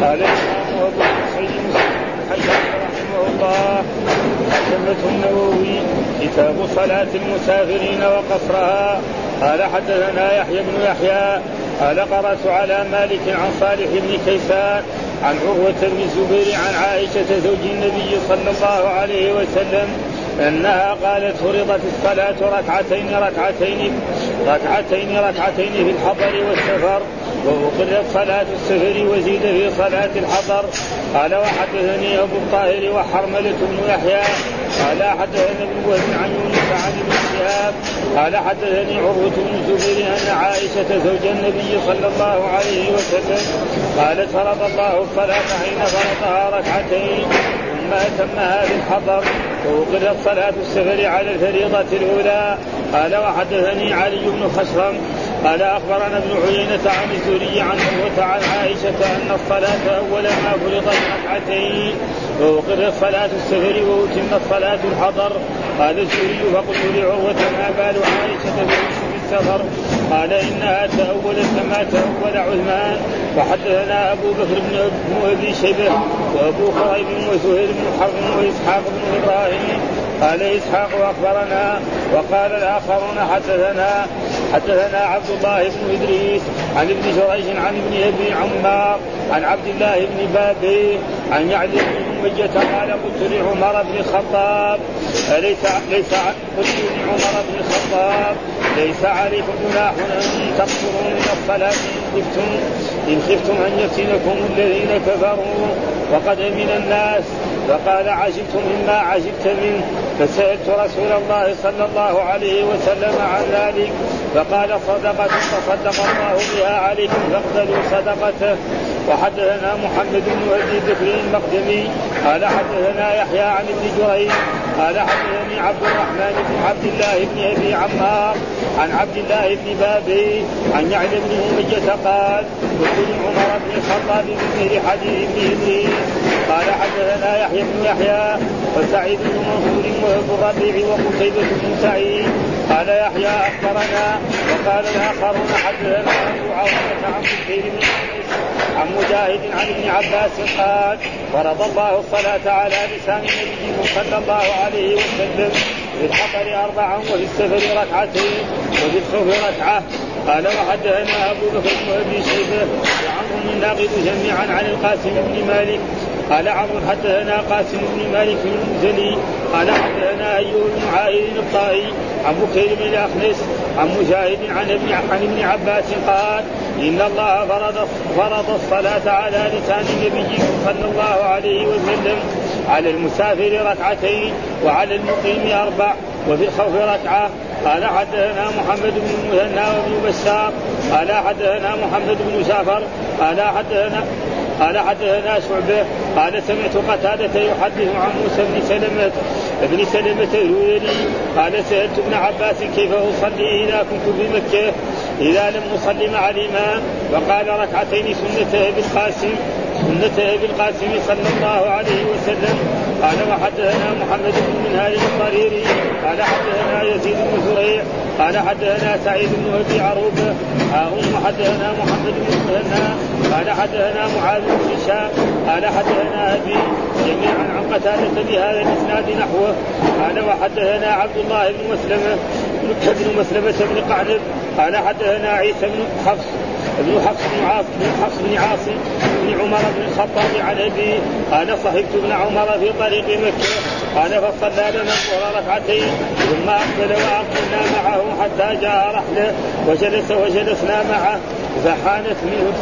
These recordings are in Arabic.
قال رحمه الله. النووي كتاب صلاة المسافرين وقصرها. قال حدثنا يحيى بن يحيى قال قرأت على مالك عن صالح بن كيسان عن عروة بن الزبير عن عائشة زوج النبي صلى الله عليه وسلم أنها قالت فرضت الصلاة ركعتين ركعتين ركعتين ركعتين في الحضر والسفر. وأقرت صلاة السفر وزيد في صلاة الحضر. قال وحدثني أبو الطاهر وحرملة بن يحيى. قال حدثنا ابن وهب عن يونس عن ابن شهاب. قال حدثني عروة بن الزبير أن عائشة زوج النبي صلى الله عليه وسلم قالت فرض الله الصلاة حين فرضها ركعتين ثم أتمها في الحضر وأقرت صلاة السفر على الفريضة الأولى. قال وحدثني علي بن خشرم قال أخبرنا ابن عيينة عن الزهري عن عروة عن عائشة أن الصلاة أول ما فرضت ركعتين ووقرت صلاة السفر واتمت صلاة الحضر. قال الزهري فقلت لعروة ما بال عائشة في السفر؟ قال إنها تأولت كما تأول عثمان. وحدثنا أبو بكر بن أبي شيبه وأبو خريب وزهير بن حرب وإسحاق بن إبراهيم قال إسحاق أخبرنا وقال الآخرون حدثنا حدثنا عبد الله بن إدريس عن ابن جريج عن ابن أبي عمار عن عبد الله بن بابي عن يعلي بن أمية قال قلت لعمر بن الخطاب ليس ليس قلت لعمر بن الخطاب ليس عليكم جناح أن تقصروا من الصلاة إن خفتم إن خفتم أن يفتنكم الذين كفروا وقد أمن الناس. فقال عجبت مما عجبت منه. فسألت رسول الله صلى الله عليه وسلم عن ذلك فقال صدقة تصدق الله بها عليكم فاقبلوا صدقته. وحدثنا محمد بن أبي بكر المقدمي قال حدثنا يحيى عن ابن جريج قال حدثني عبد الرحمن بن عبد الله بن أبي عمار عن عبد الله بن بابي عن يعلى بن أمية قال قلت لعمر بن الخطاب بمثل حديث ابن قال حدثنا يحيى بن يحيى وسعيد بن منصور وأبو الربيع وقتيبة بن سعيد. قال يحيى أخبرنا وقال الآخرون حدثنا أبو عاصمة عن بن عن مجاهد عن ابن عباس قال فرض الله الصلاة على لسان نبيه صلى الله عليه وسلم في الحضر أربعا وفي السفر ركعتين وفي الخوف ركعة. قال وحدثنا أبو بكر بن أبي شيبة وعمر الناقد جميعا عن القاسم بن مالك. قال عمرو حدثنا قاسم بن مالك المزني قال حدثنا أيوب بن عائد الطائي عن بكير بن الأخنس عن مجاهد عن عن ابن عباس قال إن الله فرض فرض الصلاة على لسان نبيكم صلى الله عليه وسلم على المسافر ركعتين وعلى المقيم أربع وفي الخوف ركعة. قال حدثنا محمد بن المثنى وابن بشار. قال حدثنا محمد بن جعفر. قال حدثنا قال حدثنا شعبة. قال سمعت قتادة يحدث عن موسى بن سلمة بن سلمة الهذلي. قال سألت ابن عباس كيف أصلي إذا كنت بمكة إذا لم أصلي مع الإمام وقال ركعتين سنة بالقاسم سنة ابي القاسم صلى الله عليه وسلم. قال وحدثنا محمد بن منهال الضريري قال حدثنا يزيد بن زريع قال حدثنا سعيد بن أبي عروبه هم حدثنا محمد بن مهنا قال حدثنا معاذ بن هشام. قال حدثنا أبي جميعا عن قتادة بهذا الإسناد نحوه. قال وحدثنا عبد الله بن مسلمة بن مسلمة بن قعنب. قال حدثنا عيسى بن حفص ابن حفص بن عاصم بن حفص بن عاصم بن عمر بن الخطاب عن ابي قال صحبت ابن عمر في طريق مكة. قال فصلى لنا الظهر ركعتين ثم أقبل واقبلنا معه حتى جاء رحله وجلس وجلسنا معه. فحانت منه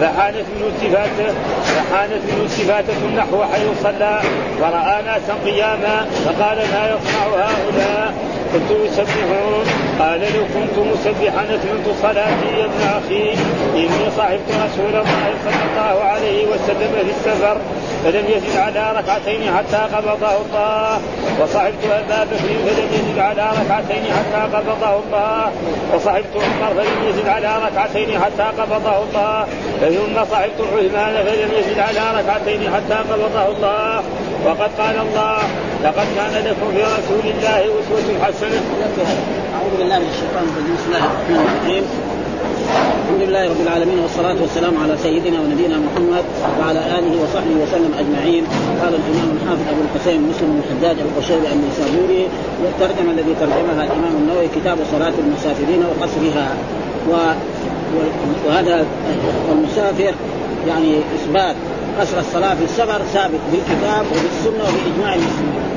فحانت منه التفاته فحانت منه التفاتة نحو حيث صلى فراى ناسا قياما فقال ما يصنع هؤلاء؟ قلت يسبحون. قال لو كنت مسبحا أتممت صلاتي يا ابن أخي. إني صحبت رسول الله صلى الله عليه وسلم في السفر. فلم يزد على ركعتين حتى قبضه الله. وصحبت أبا بكر فلم يزد على ركعتين حتى قبضه الله. وصحبت عمر فلم يزد على ركعتين حتى قبضه الله. ثم صحبت عثمان فلم يزد على ركعتين حتى قبضه الله. وقد قال الله لقد كان لكم في رسول الله أسوة حسنة. أعوذ بالله من الشيطان الرجيم. بسم الله الرحمن الرحيم. الحمد لله رب العالمين والصلاة والسلام على سيدنا ونبينا محمد وعلى آله وصحبه وسلم أجمعين. قال الإمام الحافظ أبو الحسين مسلم بن الحجاج القشيري النيسابوري والترجمة الذي ترجمها الإمام النووي كتاب صلاة المسافرين وقصرها. و... وهذا المسافر يعني إثبات قصر الصلاة في السفر ثابت بالكتاب وبالسنة وبإجماع المسلمين.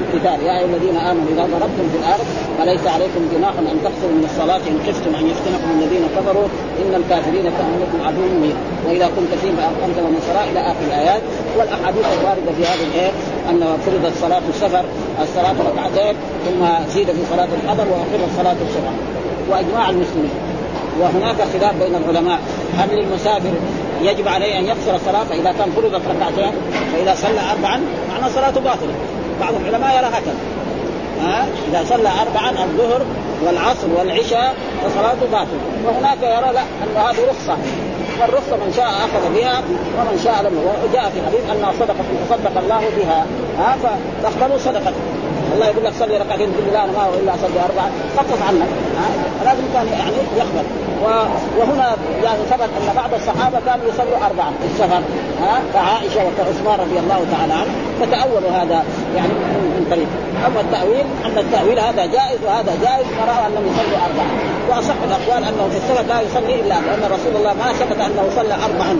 القتال. يا أيها الذين آمنوا إذا ضربتم في الأرض فليس عليكم جناح أن تقصروا من الصلاة إن خفتم أن يفتنكم الذين كفروا. إن الكافرين كانوا لكم عدو مبين. وإذا كنت فيهم فأقمت من الصلاه إلى آخر الآيات. والأحاديث الواردة في هذه الآية أن فرضت صلاة السفر الصلاة ركعتين ثم زيد في صلاة الحضر واقرت صلاة الصبح. وإجماع المسلمين. وهناك خلاف بين العلماء. هل للمسافر يجب عليه أن يقصر الصلاه فاذا كان فرضت ركعتين؟ فإذا صلى اربعا معنى صلاته باطلة. بعض العلماء يرى هكذا. ها؟ إذا صلى اربعا الظهر والعصر والعشاء فصلاته باطلة. وهناك يرى لا أن هذه رخصة. والرخصة من شاء أخذ بها ومن شاء لم وجاء في حديث أنها صدقة تصدق الله بها. ها؟ فتقبلوا صدقة. الله يقول لك صلي ركعتين تقول لا أنا ما إلا اصلي أربعة. خفف عنك. لازم كان يعني يقبل وهنا يعني ثبت أن بعض الصحابة كانوا يصلوا أربعة في السفر. ها؟ كعائشة وكعثمان رضي الله تعالى عنه فتأولوا هذا يعني من طريق. أما التأويل ان التأويل هذا جائز وهذا جائز فرأوا أنهم يصلوا أربعة. وأصح الأقوال أنه في السفر لا يصلي إلا لأن رسول الله ما ثبت أنه صلى اربعا.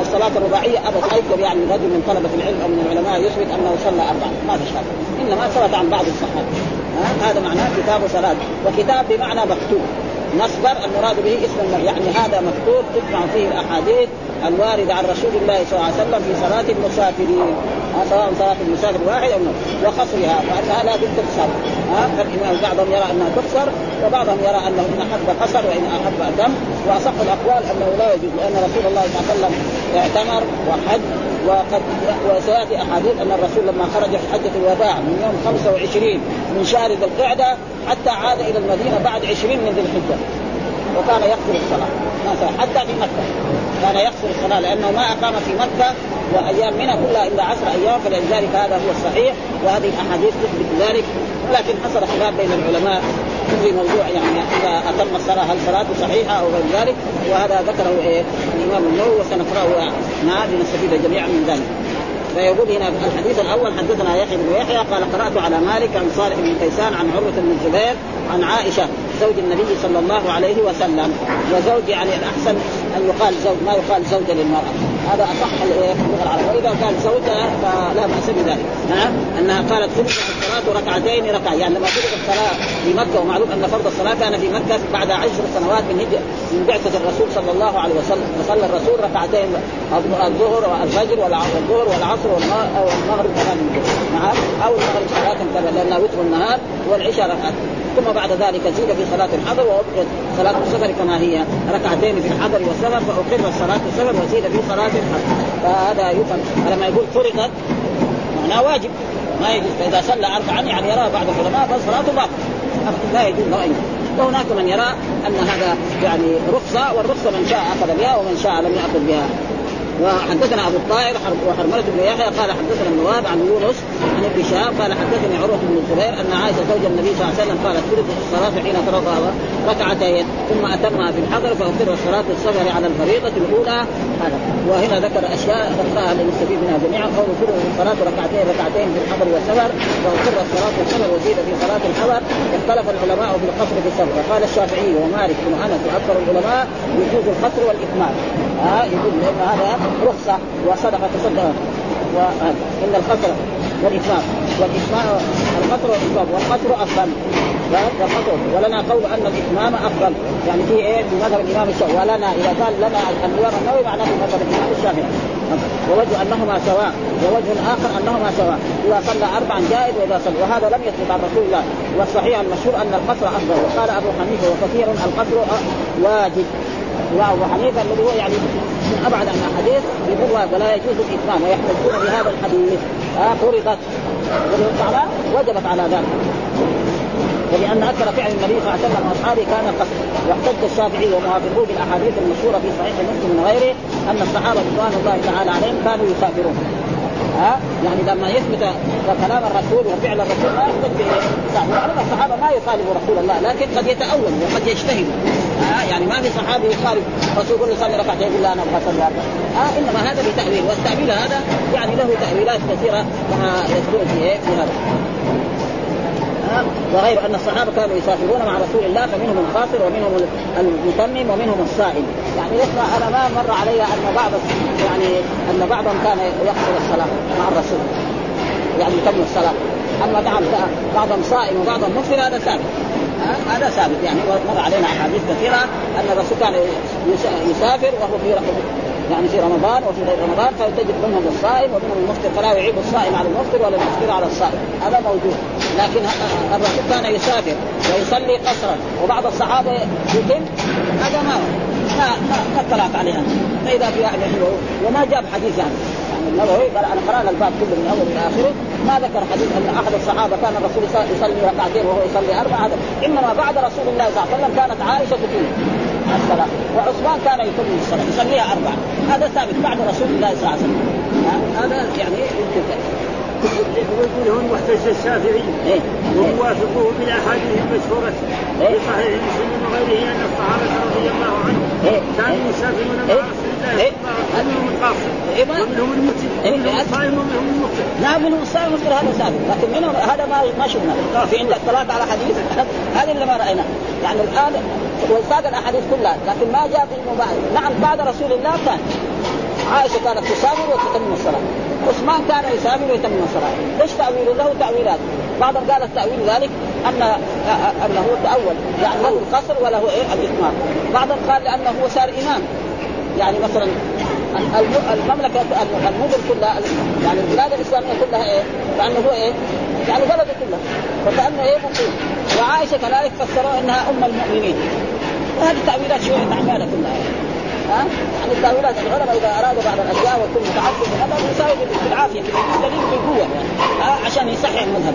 الصلاة الرباعية أبد أذكر يعني رجل من طلبة العلم أو من العلماء يثبت أنه صلى أربعة. ما في شك. إنما ثبت عن بعض الصحابة. هذا معناه كتاب صلاة. وكتاب بمعنى مكتوب. مصدر المراد به اسم يعني هذا مكتوب تجمع فيه الأحاديث الواردة عن رسول الله صلى الله عليه وسلم في صلاة المسافرين سواء صلاة المسافر واحد أو وقصرها فأنها لا بد تقصر ها فالامام بعضهم يرى أنها تقصر وبعضهم يرى أنه إن أحب قصر وإن أحب اتم وأصح الأقوال أنه لا يجوز لأن رسول الله صلى الله عليه وسلم اعتمر وحج وقد وسياتي أحاديث أن الرسول لما خرج في حجة الوداع من يوم 25 من شهر ذي القعدة حتى عاد إلى المدينة بعد 20 من ذي الحجة. وكان يقصر الصلاة. حتى في مكة. كان يقصر الصلاة لأنه ما أقام في مكة وأيام منها كلها إلا عشر أيام فلذلك هذا هو الصحيح وهذه الأحاديث تثبت ذلك. لكن حصل خلاف بين العلماء. في موضوع يعني إذا أتم الصلاة هل صلاته صحيحة أو غير ذلك وهذا ذكره إيه الإمام النووي وسنقرأه معه لنستفيد جميعا من ذلك. فيقول هنا الحديث الأول حدثنا يحيى بن يحيى قال قرأت على مالك عن صالح بن كيسان عن عروة بن الزبير عن عائشة زوج النبي صلى الله عليه وسلم وزوج يعني الأحسن أن يقال زوج ما يقال زوجة للمرأة هذا أصح اللغة العربية. وإذا قال زوجها فلا بأس بذلك. نعم؟ أنها قالت فرضت الصلاة ركعتين ركعة. يعني لما فرض الصلاة في مكة ومعلوم أن فرض الصلاة كان في مكة بعد عشر سنوات من هجر من بعثة الرسول صلى الله عليه وسلم. فصلى الرسول ركعتين الظهر والفجر والظهر والعصر والمغرب كمان نعم؟ أو المغرب صلاة كذا لأنها وتر النهار والعشاء ركعتين. ثم بعد ذلك زيد في صلاة الحضر وأبقيت صلاة السفر كما هي ركعتين في الحضر والسفر فأقر صلاه السفر وزيد في صلاة الحضر فهذا يفهم فلما يقول فرضت معناه واجب. ما يجوز. فإذا صلى اربعا يعني يرى بعض العلماء فصلاته باطلة. لا يجوز له وهناك من يرى أن هذا يعني رخصة والرخصة من شاء أخذ بها ومن شاء لم يأخذ بها. وحدثنا أبو الطاهر وحرملة بن يحيى قال حدثنا ابن وهب عن يونس عن ابن شهاب قال حدثني عروة بن الزبير أن عائشة زوج النبي صلى الله عليه وسلم قالت فرض الصلاة حين فرضها ركعتين ثم أتمها في الحضر فاقر الصلاة السفر على الفريضة الأولى. هذا. وهنا ذكر أشياء ذكرها لنستفيد منها جميعا. قول فرض الصلاة ركعتين ركعتين في الحضر والسفر واقر الصلاة السفر وزيد في صلاة الحضر. اختلف العلماء في القصر في السفر فقال الشافعي ومالك بن أنس وأكثر العلماء يجوز القصر والاتمام ها يجوز لأن هذا رخصة وصدقة تصدق وان القصر والإتمام والإتمام القصر والإتمام والقصر أفضل. والقصر ولنا قول أن الإتمام أفضل. يعني في إيه؟ في مذهب الإمام الشافعي. ولنا إذا قال لنا الإمام النووي معناه في مذهب الإمام الشافعي. ووجه أنهما سواء. ووجه آخر أنهما سواء. إذا صلى أربعا جائز وإذا صلى. وهذا لم يثبت عن رسول الله. والصحيح المشهور أن القصر أفضل. وقال أبو حنيفة وكثير القصر واجب. وأبو حنيفة الذي هو يعني أبعد عن الاحاديث يقول ولا يجوز الاتمام ويحتجون بهذا الحديث. فرضت. وجبت على ذلك. ولأن أكثر فعل النبي صلى الله عليه وسلم وأصحابه كان القصر واحتج الشافعي وموافقوه بالأحاديث المشهورة في صحيح مسلم وغيره أن الصحابة رضوان الله تعالى عليهم كانوا يسافرون. ها يعني لما يثبت كلام الرسول وفعل الرسول ما يثبت به الصحابة ما يخالفوا رسول الله لكن قد يتأول وقد يجتهد. ها يعني ما في صحابي يخالف رسول يقول له صلي ركعتين يقول لا أنا أبغى أصلي أربع ها إنما هذا بتأويل والتأويل هذا يعني له تأويلات كثيرة كما يذكر في في هذا. وغير أن الصحابة كانوا يسافرون مع رسول الله فمنهم القاصر ومنهم المتمم ومنهم الصائم. يعني يسمع أنا ما مر علي أن بعض يعني أن بعضهم كان يقصر الصلاة مع الرسول. يعني يتم الصلاة. اما نعم بعضهم صائم وبعضهم مفطر؟ هذا ثابت. هذا ثابت يعني. مر علينا أحاديث كثيرة أن الرسول كان يسافر وهو في يعني في رمضان وفي غير رمضان فتجد منهم الصائم ومنهم المفطر فلا يعيب الصائم على المفطر ولا المفطر على الصائم. هذا موجود. لكن الرسول كان يسافر ويصلي قصرا وبعض الصحابة يتم هذا ما ما ما اطلعت عليه فإذا في يعني وما جاب حديث يعني. يعني النووي قال أنا قرأنا الباب كله من أول إلى آخره. ما ذكر حديث أن أحد الصحابة كان الرسول يصلي ركعتين وهو يصلي أربع هذا إنما بعد رسول الله صلى الله عليه وسلم كانت عائشة تقيم. الصلاة. وعثمان كان يتم الصلاه يصليها أربع هذا ثابت بعد رسول الله صلى الله عليه وسلم. هذا يعني يقول هون محتج الشافعي. إيه؟ ويوافقه بالاحاديث المشهوره إيه؟ في صحيح مسلم وغيره أن الصحابة رضي الله عنهم إيه؟ كانوا يسافرون مع رسول الله منهم القاصر ومنهم المسلم ومنهم الصائم ومنهم المفطر نعم منهم الصائم والمفطر هذا ثابت لكن منهم هذا ما ما شفنا. في عندك اطلعت على حديث. هذا اللي ما رايناه يعني الآن وساق الأحاديث كلها. لكن ما جاء في بعد نعم بعد رسول الله كان. عائشة كانت تسافر وتتم الصلاة. عثمان كان يسافر ويتم الصلاة. ليش تأويل له؟ تأويلات. بعضهم قال التاويل ذلك ان أنه تأول. يعني له القصر وله إيه؟ الإتمام. بعضهم قال لأنه هو صار إمام. يعني مثلا المملكه المدن كلها يعني البلاد الإسلامية كلها إيه؟ كأنه هو إيه؟ يعني بلده كلها فكأنه إيه؟ مقيم. وعائشة كذلك فسروا إنها أم المؤمنين. وهذه تأويلات شوية تعبانه كلها. ها يعني التاويلات العلماء إذا ارادوا بعض الأشياء ويكون متعصب هذا يساوي بالعافيه دليل بالقوه يعني عشان يصحح المذهب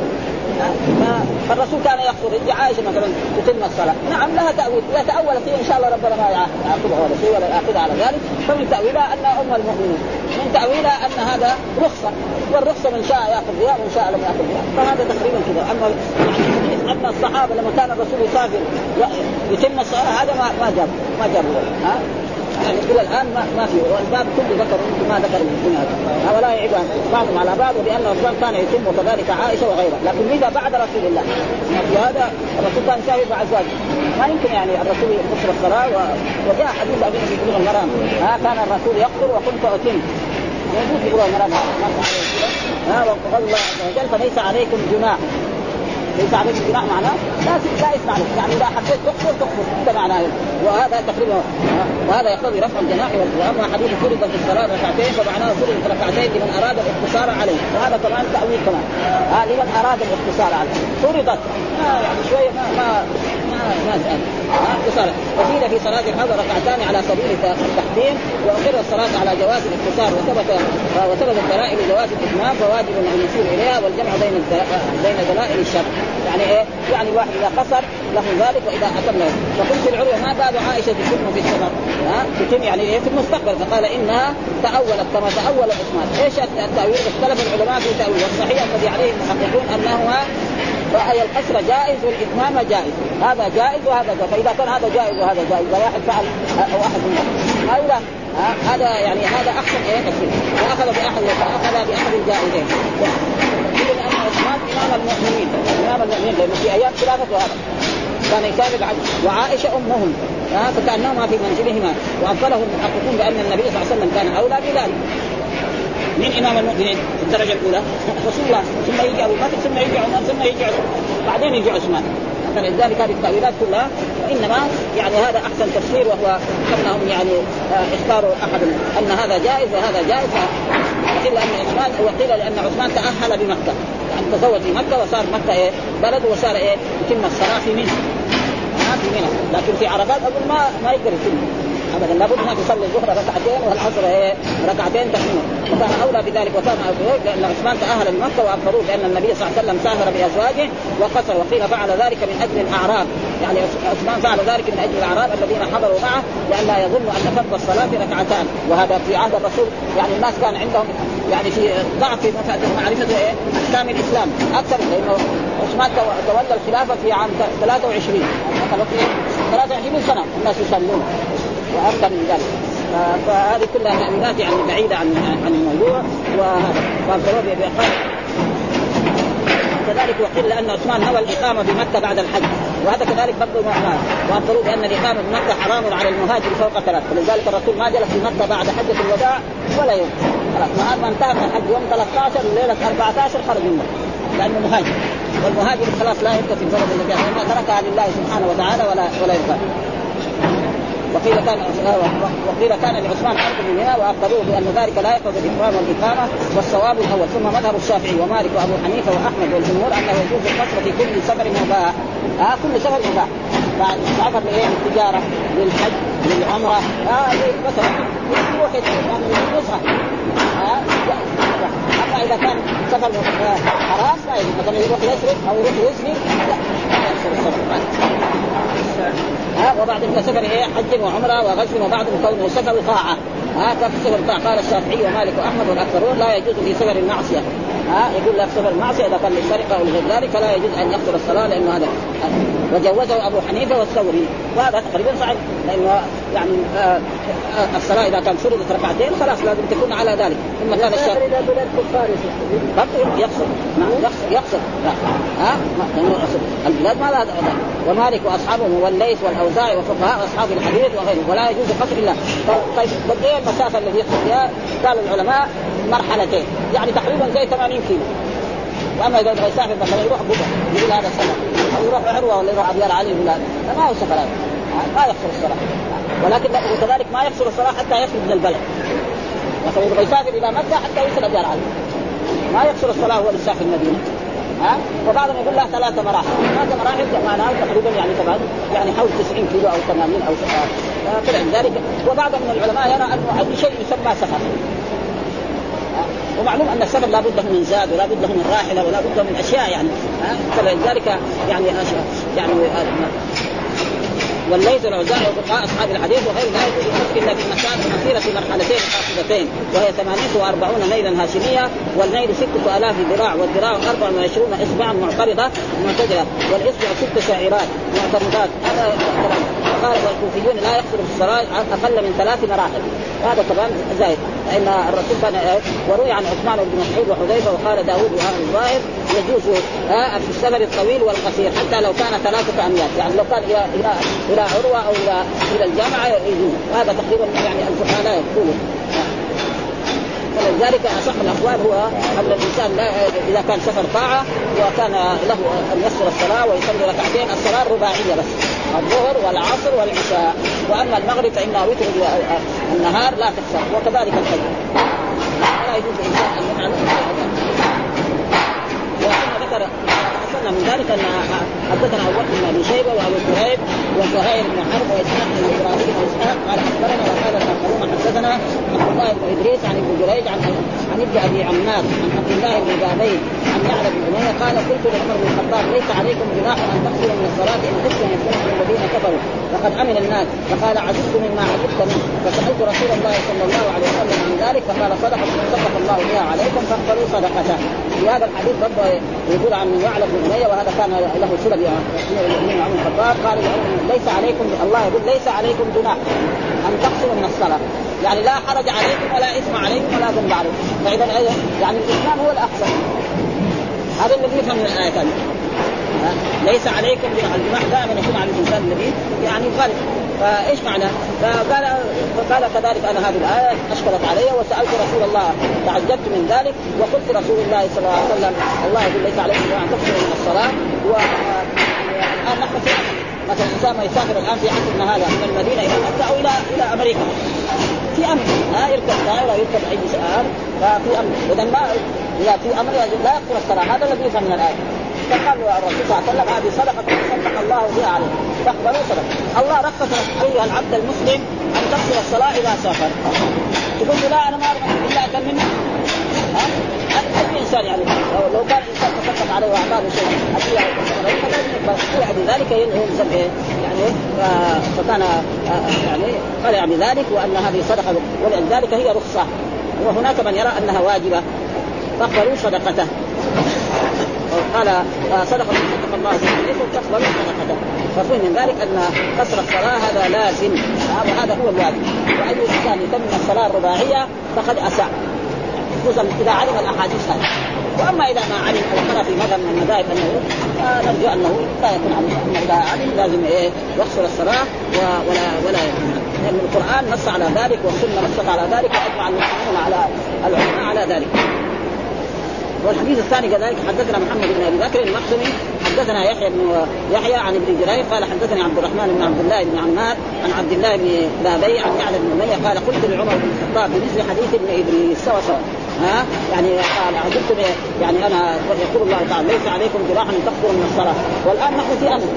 فالرسول كان يقصد عند عائشة مثلا تتم الصلاة، نعم لها تأويل، اذا تاولت هي إن شاء الله ربنا ما يعاقبها ولا شيء ولا ياخذها على ذلك، فمن تأويلها انها أم المؤمنين، من تأويلها أن هذا رخصة، والرخصة من شاء يأخذ بها ومن شاء لم يأخذ بها، فهذا تقريبا كذا، أما يعني اما الصحابة لما كان الرسول يسافر يتم الصلاة هذا ما ما جاب ما جاب ها. يعني إلى الآن ما, ما في. والباب كله ذكر ما ذكر من هذا ولا يعيب بعضهم على بعض وبان الرسول كان يتم وكذلك عائشة وغيرها. لكن لذا بعد رسول الله. في هذا الرسول كان يسافر مع أزواجه. ما يمكن يعني الرسول يقصر الصلاة و... وجاء حديث ابي في بلوغ المرام. ها كان الرسول يقصر وكنت أتم. موجود في بلوغ المرام. ها وقال الله عز وجل فليس عليكم جناح. ليس عليك جناح معناه. لا لا اثم عليك يعني إذا حبيت تكفر تكفر هذا معناه وهذا تقريبا وهذا يقتضي رفع الجناح. وأما حديث فرض في الصلاة ركعتين فمعناه فرض ركعتين لمن أراد الاقتصار عليه. وهذا كمان تأويل كمان. ها لمن أراد الاقتصار عليه. فرضت. ما يعني شوية ما ما ما ما اختصار وقيل في صلاه الحضر ركعتان على سبيل التحكيم واقر الصلاه على جواز الاقتصار وثبت وثبت الدلائل لجواز الاتمام فواجب ان يشير اليها والجمع بين بين دلائل الشرع يعني إيه؟ يعني الواحد اذا قصر له ذلك واذا اتم له فقلت العلماء ما بال عائشه تتم في السفر ها تتم يعني إيه في المستقبل فقال انها تاولت كما تاول عثمان إيش التاويل؟ اختلف العلماء في تاويل والصحيح الذي عليه المحققون انه رأي القصر جائز والإتمام جائز. هذا جائز وهذا جائز. فإذا كان هذا جائز وهذا جائز. واحد فعل أو أحد منهم. يلام هذا يعني هذا أحسن إيه؟ تفسير وأخذ بأحد وأخذ بأحد الجائزين عثمان إمام المؤمنين. إمام المؤمنين. لأنه في أيام خلافته هذا كان يسابق وعائشة أمهم. ها فكأنهما في منزلهما. وأفضله المحققون بأن النبي صلى الله عليه وسلم كان أولى بذلك. من إمام المؤمنين؟ في الدرجة الأولى. رسول الله. ثم يجي أبو بكر ثم يجي عمر ثم يجي عثمان بعدين يجي عثمان. فلذلك هذه التأويلات كلها وانما يعني هذا أحسن تفسير وهو انهم يعني آه، اختاروا أحد. أن هذا جائز وهذا جائز. وقيل أن عثمان وقيل لأن عثمان تأهل بمكة. يعني تزوج في مكة وصار مكة إيه؟ بلد وصار إيه؟ يتم الصلاة في منى. ما في لكن في عرفات أقول ما ما يقدر يتم. ابدا. لابد انك تصلي الظهر ركعتين والعصر إيه ركعتين تحميم وكان أولى بذلك وكان لأن عثمان تأهل من مكة واخبروه بأن النبي صلى الله عليه وسلم سافر بأزواجه وقصر وقيل فعل ذلك من أجل الاعراب يعني عثمان فعل ذلك من أجل الاعراب الذين حضروا معه لئلا يظنوا أن فرض الصلاة ركعتان. وهذا في عهد الرسول. يعني الناس كان عندهم يعني في ضعف في معرفة إيه أحكام الإسلام أكثر لأنه عثمان تولى الخلافة في عام 23 مثلا في 23 سنة الناس يصلون. وأكثر من ذلك. فهذه كلها تأويلات يعني بعيدة عن عن الموضوع وهذا كذلك وقيل لأن عثمان نوى الإقامة بمكة بعد الحج وهذا كذلك برضه معناه وأخبروا بأن الإقامة بمكة حرام على المهاجر فوق ثلاث. ولذلك الرسول ما جلس في مكة بعد حجة الوداع ولا يوم. خلاص ما انتهى الحج. يوم 13 ليلة 14 خرج من مكة لأنه مهاجر. والمهاجر خلاص لا يبقى في البلد الذي تركها لله سبحانه وتعالى ولا ولا يبقى. وقيل كان وقيل كان لعثمان ارض من هنا واخبروه بأن ذلك لا يقبل الإكرام والاقامه والصواب الأول ثم مذهب الشافعي ومالك وأبو حنيفة وأحمد والجمهور أنه يجوز القصر في كل سفر مباح. آه كل سفر مباح. بعد سفر لإيه؟ للتجارة للحج للعمرة. آه مثلا يروح نزهه آه أما إذا كان سفر حرام لا يجوز. مثلا يروح يسرق أو يروح يزني لا. لا السفر ها وبعد من سفر إيه حج وعمرة وغزو وبعد كونه سفر طاعه ها طاعه قال الشافعي ومالك وأحمد والأكثرون لا يجوز في سفر المعصية. ها يقول لك سفر المعصية إذا كان للسرقة أو لغير ذلك لا يجوز أن يقتل الصلاة لأنه هذا وجوزه أبو حنيفة والثوري. وهذا تقريبا صحيح. لأنه يعني آه آه الصلاة إذا كان فرضت ركعتين خلاص لازم تكون على ذلك. ثم كان الشافعي اذا برضه نعم يقصد يقصد. ها؟ البلاد ما لها ومالك واصحابه والليث والأوزاعي وفقهاء اصحاب الحديث وغيره ولا يجوز قتل الا طيب قد إيه المسافه الذي يقصد فيها؟ قال العلماء مرحلتين. يعني تقريبا زي 80 كيلو. وأما إذا يبغى يسافر مثلا يروح بكره يقول هذا السفر أو يروح عروة ولا يروح أبيار علي هذا. ما هو سفر هذا. ما يقصر الصلاه ولكن وكذلك ما يقصر الصلاه حتى يخرج من البلد. مثلا يبغى يسافر إلى مكة حتى يوصل أبيار علي. ما يقصر الصلاة هو لسه المدينة. ها؟ وبعضهم يقول لها ثلاثة مراحل. ثلاثة مراحل معناها تقريبا يعني طبعا يعني حول 90 كيلو أو 80 أو طلع ذلك. وبعض من العلماء يرى أنه أي شيء يسمى سفر. ومعلوم أن السفر لابد من زاد ولا بد من راحلة ولا بد من أشياء يعني. فلذلك يعني أشياء يعني والليث والأوزاعي وفقهاء أصحاب الحديث وغير لا يجوز الحج إلا في مسافة مسيرة مرحلتين قاصدتين وهي 48 ميلا هاشمية والميل 6000 ذراع والذراع 24 إصبعا معترضة معتدلة والإصبع ست شاعرات معترضات. هذا قال الكوفيون لا يقصر في الصلاة أقل من ثلاث مراحل. هذا طبعا زايد فإن الرسول كان وروي عن عثمان بن مسعود وحذيفة وقال داوود وهذا الظاهر يجوز في السفر الطويل والقصير حتى لو كان ثلاثة أميال يعني لو كان إلى إلى إلى عروة أو إلى إلى الجامعة يجوز. هذا تقريبا يعني الفقهاء لا يقولون. ولذلك أصح الأقوال هو أن الإنسان لا إذا كان سفر طاعة وكان له أن يسر الصلاة ويصلي ركعتين الصلاة الرباعية بس الظهر والعصر والعشاء. وأما المغرب فانها وتر النهار لا تخسر وكذلك الفجر. لا يجوز الانسان أن يفعل ذكر حصلنا من ذلك أن حدثنا أبو بكر بن شيبة وأبو كريب وزهير بن حرب وإسحاق بن إبراهيم وإسحاق قال أخبرنا وقال الاخرون حدثنا عبد الله بن إدريس عن ابن جريج عن عن ابن أبي عمار عن عبد الله بن بابين عن يعلى بن اميه قال قلت لعمر بن الخطاب ليس عليكم جناح أن تقصروا من الصلاة إن خفتم يفتنكم الذين كفروا. وقد أمن الناس فقال عجبت مما عجبت منه. فسألت رسول الله صلى الله عليه وسلم عن ذلك فقال صدقه صدق الله بها عليكم فاقبلوا صدقته في هذا الحديث برضه يقول عن يعلى بن أمية وهذا كان له صله بامير عمر الخطاب. قال ليس عليكم الله يقول ليس عليكم جناح أن تقصروا من الصلاة. يعني لا حرج عليكم ولا إثم عليكم ولا ذنب عليكم. فإذا يعني الاسلام هو الاحسن هذا الذي يفهم من الايات ليس عليكم الجناح دائما يكون على الانسان الذي يعني يخالف فإيش معنى؟ فقال فقال كذلك أنا هذه الآية اشكلت علي وسألت رسول الله تعجبت من ذلك وقلت رسول الله صلى الله عليه وسلم الله يقول ليس عليكم ان تكثروا من الصلاة و الآن نحن في مثلا أسامة يسافر الآن في عصرنا هذا من المدينة إلى مكة أو إلى إلى أمريكا. في أمر ها يركب طائرة يركب أي سؤال ففي أمر. اذا ما إذا في أمر لا يكثر الصلاة هذا الذي يفهم من الآية. فقال الرسول صلى الله عليه وسلم هذه صدقة صدق الله بها عليه. فاقبلوا صدقة. الله رخص ايها العبد المسلم أن تقصر الصلاة اذا سافر تقول لا أنا ما أرغب إلا أكل منه ها؟ أي إنسان يعني؟ لو كان إنسان تصدق عليه وأعطاه شيء يعني ذلك يلزم إيه؟ يعني فكان يعني قال بذلك وأن هذه صدقة. ولذلك هي رخصة. وهناك من يرى أنها واجبة. فاقبلوا صدقته. قال آه، صدقة صدق الله عليكم تقبلوا صدقته ففهم من ذلك أن قصر الصلاة هذا لازم. وهذا هو الواجب. وأي إنسان يتم الصلاة الرباعية فقد أساء. خصوصا إذا علم الأحاديث هذه. وأما إذا ما علم أو قرأ في مذهب من المذاهب أنه نرجو أنه لا يكون علم انه اذا علم لازم إيه يقصر الصلاة ولا ولا لأن القرآن نص على ذلك والسنة نصت على ذلك وأجمع المسلمون على العلماء على ذلك. والحديث الثاني كذلك حدثنا محمد بن أبي بكر المخزمي حدثنا يحيى بن يحيى عن ابن جرير قال حدثني عبد الرحمن بن عبد الله بن عمار عن عبد الله بن بابي عن يعلى بن أمية قال قلت لعمر بن الخطاب بمثل حديث ابن إدريس سوا سوا ها؟ يعني قال عجبت يعني أنا يقول الله تعالى ليس عليكم جراح أن تخطروا من الصلاة. والآن نحن في امن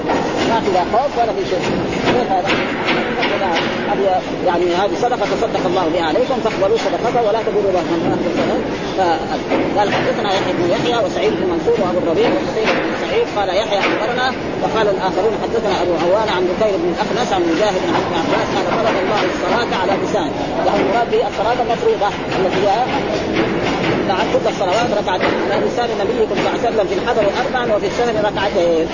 ما في لا خوف ولا في شيء؟ هذه يعني هذه صدقة تصدق الله بها عليكم فاقبلوا صدقته ولا تقولوا له قال حدثنا يحيى بن يحيى وسعيد بن منصور وأبو الربيع وحسين بن سعيد. قال يحيى أخبرنا وقال الآخرون حدثنا أبو عوان عن بكير بن الاخنس عن مجاهد عن ابن عباس قال فرض الله الصلاة على لسان يعني المراد به الصلاة المفروضة التي هي بعد كل الصلوات ركعتين. على لسان نبيكم صلى الله عليه وسلم في الحضر اربعا وفي السفر ركعتين.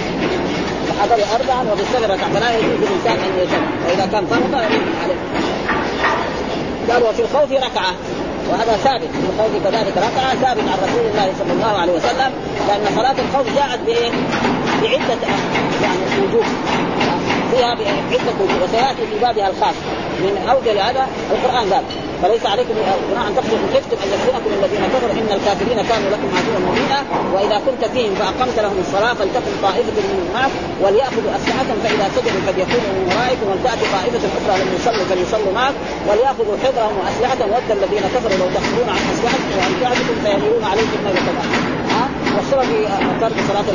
الحضر اربعا السفر ركعتين فلا يجوز للانسان أن يجمع وإذا كان يجوز عليه. قال وفي الخوف ركعة. وهذا ثابت. في الخوف كذلك ركعة ثابت عن رسول الله صلى الله عليه وسلم لأن صلاة الخوف جاءت بإيه؟ بعدة يعني وجوه بعده وجوه وسياتي في بابها الخاص. من اوجه هذا القرآن قال فليس عليكم جناح أن تخرجوا خفتم أن يكونكم الذين كفروا. إن الكافرين كانوا لكم عدوا مبينا. وإذا كنت فيهم فأقمت لهم الصلاة فلتكن طائفة منهم معك وليأخذوا اسلحه فإذا سجدوا فليكونوا من ورائكم ولتأتي طائفة أخرى لم يصلوا فليصلوا معك وليأخذوا حذرهم واسلحه ود الذين كفروا لو تخرجون عن أسلحتكم وامتعتكم فيميلون عليكم كذا ها؟ والسبب في ترك صلاة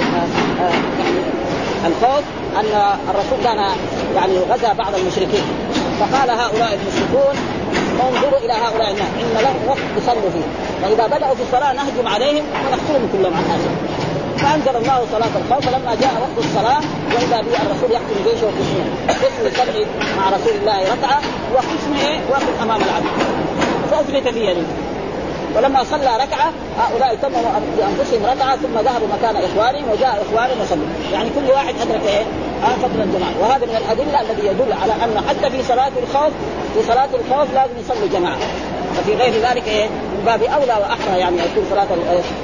يعني الخوف أن الرسول كان يعني غزا بعض المشركين. فقال هؤلاء المشركون انظروا إلى هؤلاء الناس. إن لهم وقت يصلوا فيه. فاذا بدأوا في الصلاة نهجم عليهم ونقتلهم كلهم عن هذا فأنزل الله صلاة الخوف فلما جاء وقت الصلاة وإذا به الرسول يحكم جيشه قسمين قسم يصلي مع رسول الله ركعة وقسم إيه واقف أمام العدو فأثبت في يده ولما صلى ركعة هؤلاء تموا بأنفسهم ركعة ثم ذهبوا مكان إخوانهم وجاء إخوانهم وصلوا. يعني كل واحد أدرك إيه؟ آه فتره الجماعة. وهذا من الأدلة الذي يدل على أن حتى في صلاة الخوف في صلاة الخوف لازم يصلي جماعة. وفي غير ذلك إيه؟ من باب أولى وأحرى يعني يكون صلاة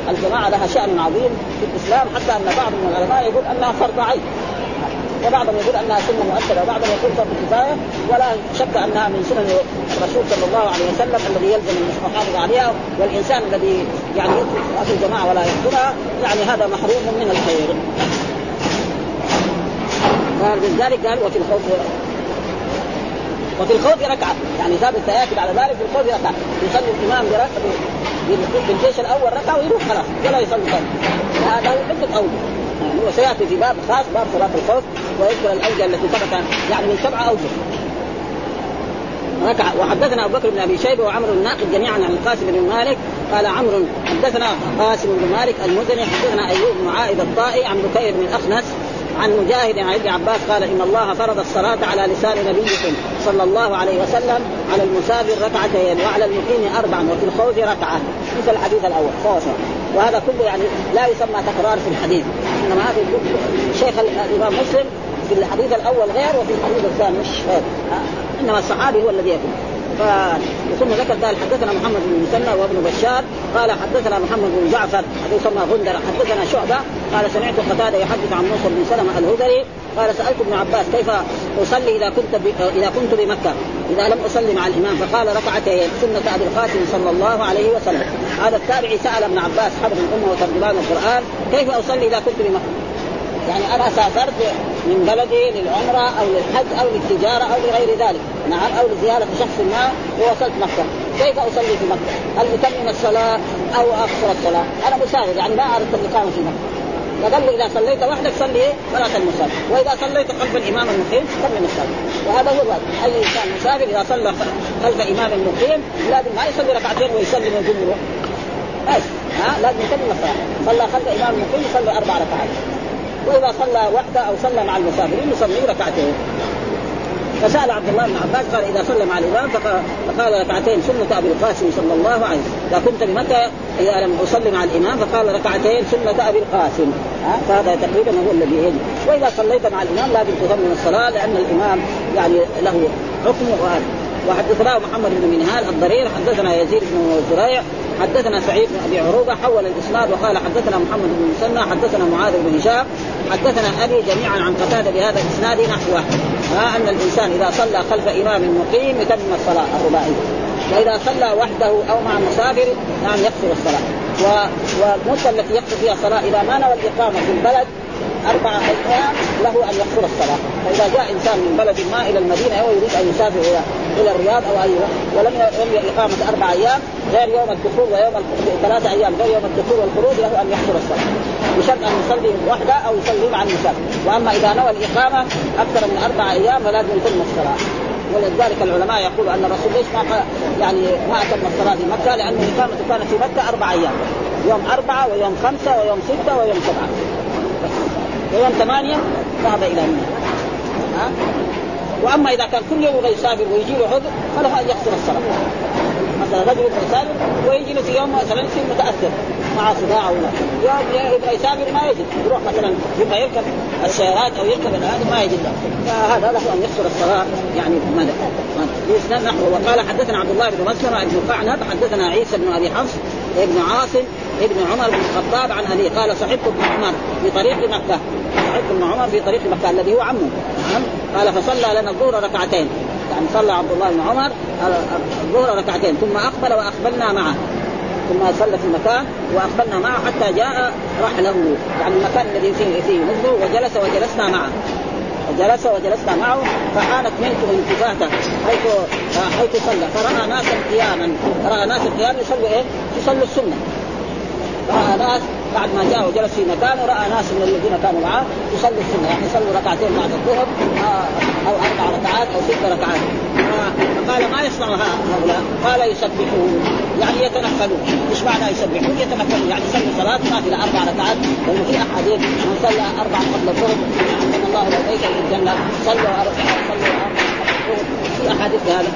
الجماعة لها شأن عظيم في الإسلام حتى أن بعض من العلماء يقول أنها فرض عين. وبعضهم يقول أنها سنة مؤكدة وبعضهم يقول فرض كفايه ولا شك أنها من سنن الرسول صلى الله عليه وسلم الذي يلزم المحافظه عليها والإنسان الذي يعني يترك الجماعه ولا يحضرها يعني هذا محروم من الخير. ولذلك قال وفي الخوف وفي الخوف ركعة. يعني ثابت سيأتي على ذلك في الخوف ركعة. يصلي الإمام بركعه بالجيش الأول ركعة ويروح خلاص ولا يصلي ثاني هذا عدة أوجه. وسياتي في باب خاص باب صلاة الخوف ويذكر الأوجه التي ثبت يعني من سبعه أوجه. ركع وحدثنا أبو بكر بن أبي شيبة وعمر الناقد جميعا عن القاسم بن مالك قال عمرو حدثنا قاسم بن مالك المزني حدثنا أيوب بن عائد الطائي عن بكير بن الاخنس عن مجاهد عن ابن عباس قال إن الله فرض الصلاة على لسان نبيكم صلى الله عليه وسلم على المسافر ركعتين وعلى المقيم اربعا وفي الخوف ركعة. مثل الحديث الأول. خوفا وهذا كله يعني لا يسمى تكرار في الحديث إنما هذا شيخ الإمام مسلم في الحديث الأول غير وفي الحديث الثاني. مش غير إنما الصحابي هو الذي يكون ثم ذكر قال حدثنا محمد بن مسنى وابن بشار قال حدثنا محمد بن جعفر يسمى غندر حدثنا شعبة قال سمعت قتادة يحدث عن موسى بن سلمة الهذلي قال سألت ابن عباس كيف أصلي إذا كنت ب... إذا كنت بمكة؟ إذا لم أصلي مع الإمام فقال ركعتين سنة أبي القاسم صلى الله عليه وسلم. هذا التابعي سأل ابن عباس حبر الأمة وترجمان القرآن كيف أصلي إذا كنت بمكة؟ يعني أنا سافرت من بلدي للعمرة أو للحج أو للتجارة أو لغير ذلك. نعم أو لزيارة شخص ما ووصلت مكة. كيف أصلي في مكة؟ هل أتمم الصلاة أو أقصر الصلاة؟ أنا مسافر يعني ما أردت الإقامة في مكة. فقال لي إذا صليت وحدك صلي إيه؟ صلاة المسافر، وإذا صليت خلف الإمام المقيم صلي الصلاه، وهذا هو الواجب، أي إنسان مسافر إذا صلى خلف إمام مقيم لازم ما يصلي ركعتين ويسلم ويقوم يروح. بس. ها؟ لازم يسلم الصلاه، صلى خلف إمام مقيم يصلي أربع ركعات. وإذا صلى وحده أو صلى مع المسافرين يصلي ركعتين. فسأل عبد الله بن عباس قال إذا صلى مع الإمام فقال ركعتين سنة أبي القاسم صلى الله عليه وسلم. إذا كنت بمكة إذا لم أصلي مع الإمام فقال ركعتين سنة أبي القاسم. فهذا تقريبا هو الذي يجب. وإذا صليت مع الإمام لازم تتمم الصلاة لأن الإمام يعني له حكم وهذا. وحدثنا محمد بن منهال الضرير حدثنا يزيد بن زريع حدثنا سعيد بن أبي عروبة حول الإسناد وقال حدثنا محمد بن مسنى حدثنا معاذ بن هشام حدثنا أبي جميعا عن قتادة بهذا الإسناد نحوه ها أن الإنسان إذا صلى خلف إمام مقيم يتم الصلاة الرباعية. وإذا صلى وحده أو مع مسافر نعم يقصر الصلاة. والمدة التي يقصر فيها الصلاة إذا ما نوى الإقامة في البلد أربع أيام له أن يقصر الصلاة. فإذا جاء إنسان من بلد ما إلى المدينة ويريد أن يسافر إلى إلى الرياض أو أي ولم يملأ إقامة أربع أيام غير يوم الدخول ويوم ثلاثة أيام غير يوم الدخول والخروج له أن يقصر الصلاة. بشرط أن يصلي وحده أو يصلي مع المسافر وأما إذا نوى الإقامة أكثر من أربع أيام فلازم يتم الصلاة. ولذلك العلماء يقولوا أن الرسول ليش ما يعني ما أتم الصلاة في مكة؟ لأن اقامته كانت في مكة أربع أيام. يوم أربعة ويوم خمسة ويوم ستة ويوم سبعة. ويوم ثمانية ذهب إلى منى. ها؟ وأما إذا كان كل يوم يسافر ويجي له عذر فله أن يقصر الصلاة. مثلا رجل يبغى يسافر ويجي له يوم مثلا يصير متاثر مع صداع ولا يوم يبغى يسافر ما يجد. يروح مثلا يبغى يركب السيارات أو يركب هذا ما يجد. له فهذا له أن يقصر الصلاة. يعني ماذا؟ نحو وقال حدثنا عبد الله بن مسلمه بن قعنب حدثنا عيسى بن أبي حفص ابن عاصم ابن عمر بن الخطاب عن ابي قال صحبت ابن عمر في طريق مكة. صحبت ابن عمر في طريق مكة الذي هو عمه. نعم. قال فصلى لنا الظهر ركعتين. يعني صلى عبد الله بن عمر الظهر ركعتين ثم أقبل وأقبلنا معه. ثم صلى في مكان وأقبلنا معه حتى جاء رحله. يعني المكان الذي فيه فيه نزله وجلس وجلسنا معه. جلس وجلسنا معه فحانت منته التفاته حيث حيث صلى. فرأى ناسا قياما. راى ناسا قياما يصلوا إيه؟ يصلوا السنة. رأى ناس بعد ما جاء وجلس في مكانه رأى ناس من الذين كانوا معه يصلوا السنة يعني يصلوا ركعتين بعد الظهر آه، أو أربع ركعات أو ست ركعات. فقال ما يصنع هؤلاء؟ قال يسبحون. يعني يتنفلون، إيش معنى يسبحون؟ يتنفلون. يعني يصلي صلاة إلى أربع ركعات لأنه في أحاديث من صلى أربع قبل الظهر. ان الله بيت في الجنة. صلوا في أحاديث هذا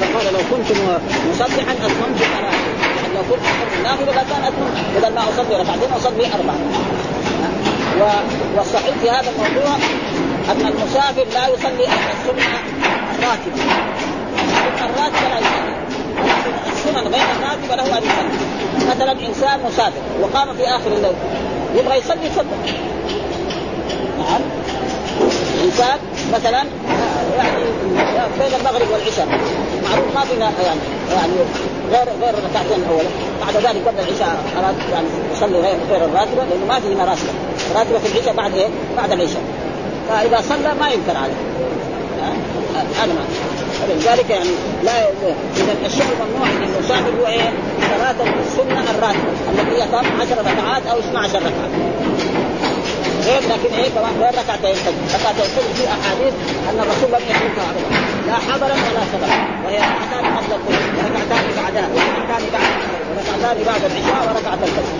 فقال لو كنت مسبحا أتممت صلاتي لو كنت اصلي النافله لكان اتمم بدل ما أصلي ركعتين أصلي أربع والصحيح في هذا الموضوع أن المسافر لا يصلي السنة الراتبه السنة الراتبه لا يصلي. السنن غير الراتبه له أن يصلي. مثلا إنسان مسافر وقام في آخر الليل يبغى يصلي يصلي نعم. إنسان مثلا يعني بين المغرب والعشاء. معروف ما فينا يعني يعني غير غير الركعتين الاولى بعد ذلك قبل العشاء أراد يعني يصلي غير غير الراتبه لأنه ما في هنا راتبه راتبه في العشاء بعد إيه؟ بعد العشاء. فإذا صلى ما ينكر عليه. هذا ما فلذلك يعني لا إذا الشيء الممنوع إن المسافر هو إيه؟ صلاة السنة الراتبه التي هي 10 ركعات أو 12 ركعة. غير لكن إيه؟ كمان غير ركعتين. ركعتين الفجر في أحاديث أن الرسول لم يتركها ابدا، لا حضرا ولا سببا، وهي ركعتان قبل الظهر، وركعتان بعدها، وركعتان بعد وركعتان بعد العشاء وركعة الفجر.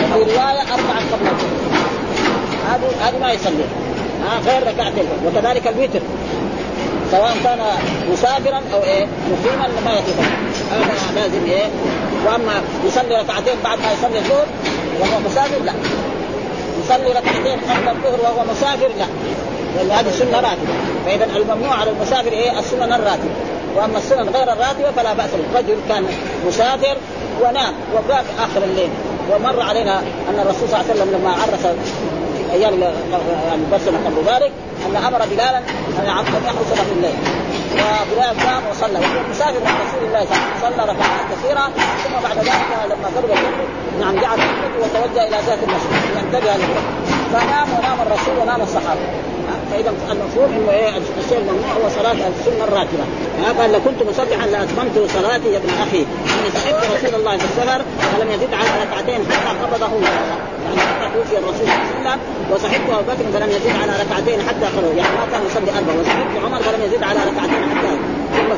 وفي رواية أربعة قبل الظهر. هذه هذه ما يصلي. ها غير ركعتين. وكذلك الوتر. سواء كان مسافرا أو إيه؟ مقيما ما يتفق هذا لازم إيه؟ وأما يصلي ركعتين بعد ما يصلي الظهر وهو مسافر لا. يصلي ركعتين قبل الظهر وهو مسافر لا. لأن هذه سنه راتبة. فإذا الممنوع على المسافر إيه؟ السنن الراتبه وأما السنن غير الراتبة فلا بأس الرجل كان مسافر ونام وقام آخر الليل. ومر علينا أن الرسول صلى الله عليه وسلم لما عرس في أيام يعني بس قبل ذلك أن أمر بلالا أن يحرس له الليل. وبلال قام وصلى. وهو مسافر مع رسول الله صلى الله عليه وسلم صلى ركعات كثيرة. ثم بعد ذلك لما قرب الفجر نعم جعل وتوجه إلى ذات المسجد. ينتبه للفجر فنام ونام الرسول ونام الصحابة. فإذا المفهوم إنه إيه الشيء الممنوع هو صلاة السنة الراتبه قال لو كنت مصبحا لأتممت صلاتي يا ابن أخي. يعني صحبت رسول الله في السفر فلم يزد على ركعتين حتى قبضه الله يعني توفي الرسول صلى الله عليه وسلم وصحبت أبو بكر فلم يزد على ركعتين حتى خرج. يعني ما كان يصلي أربع. وصحبت عمر فلم يزد على ركعتين حتى ثم